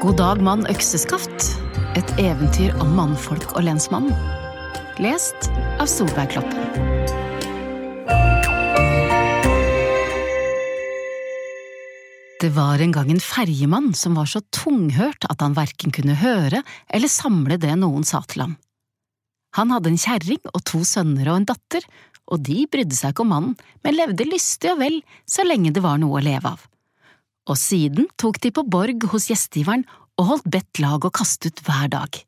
God dag, mann økseskaft. Et eventyr om mannfolk og lensmannen. Lest av Solveig Kloppen. Det var en gang en ferjemann som var så tunghørt at han verken kunne høre eller samle det noen sa til ham. Han hadde en kjerring og to sønner og en datter, og de brydde seg ikke om mannen, men levde lystig og vel så lenge det var noe å leve av. Og siden tok de på borg hos gjestgiveren og holdt bedt lag og kastet hver dag.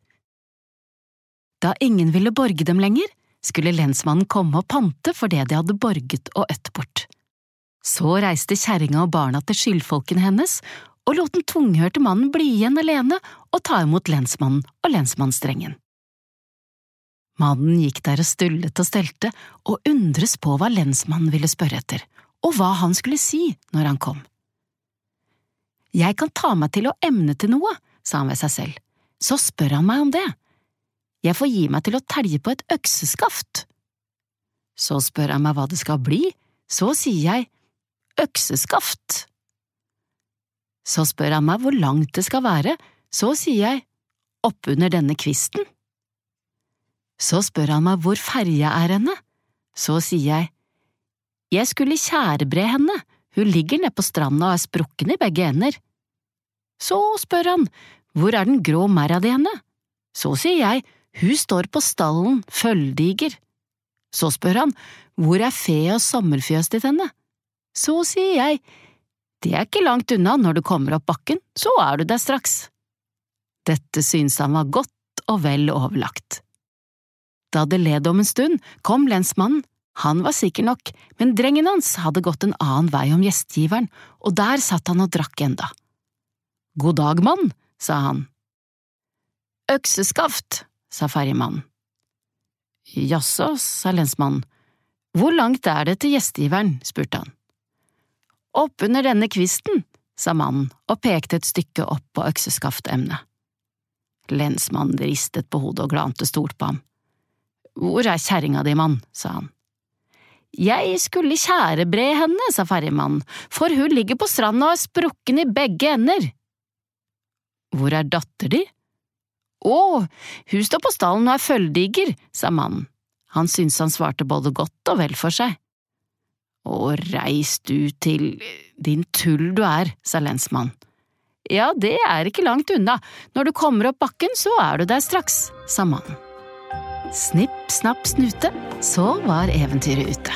Da ingen ville borge dem lenger, skulle lensmannen komme og pante for det de hadde borget og øtt bort. Så reiste kjerringa og barna til skyldfolkene hennes og lot den tunghørte mannen bli igjen alene og ta imot lensmannen og lensmannsdrengen. Mannen gikk der og stullet og stelte og undres på hva lensmannen ville spørre etter, og hva han skulle si når han kom. Jeg kan ta meg til å emne til noe, sa han ved seg selv, så spør han meg om det. Jeg får gi meg til å telje på et økseskaft. Så spør han meg hva det skal bli, så sier jeg økseskaft. Så spør han meg hvor langt det skal være, så sier jeg oppunder denne kvisten. Så spør han meg hvor ferja er henne, så sier jeg jeg skulle tjærebre henne, hun ligger nede på stranda og er sprukken i begge ender. Så spør han hvor er den grå merra di henne, så sier jeg hun står på stallen, føldiger. Så spør han hvor er fe og sommerfjøs ditt henne, så sier jeg, det er ikke langt unna, når du kommer opp bakken, så er du der straks. Dette syntes han var godt og vel overlagt. Da det led om en stund, kom lensmannen, han var sikker nok, men drengen hans hadde gått en annen vei om gjestgiveren, og der satt han og drakk enda. God dag, mann, sa han. Økseskaft, sa ferjemannen. Jaså, sa lensmannen, hvor langt er det til gjestgiveren, spurte han. Oppunder denne kvisten, sa mannen og pekte et stykke opp på økseskaftemnet. Lensmannen ristet på hodet og glante stort på ham. Hvor er kjerringa di, mann, sa han. Jeg skulle tjærebre henne, sa ferjemannen, for hun ligger på stranda og er sprukken i begge ender. Hvor er datter di? Å, hun står på stallen og er føldiger, sa mannen. Han syntes han svarte både godt og vel for seg. Å, reis du til… din tull du er, sa lensmannen. Ja, det er ikke langt unna, når du kommer opp bakken så er du der straks, sa mannen. Snipp, snapp, snute, så var eventyret ute.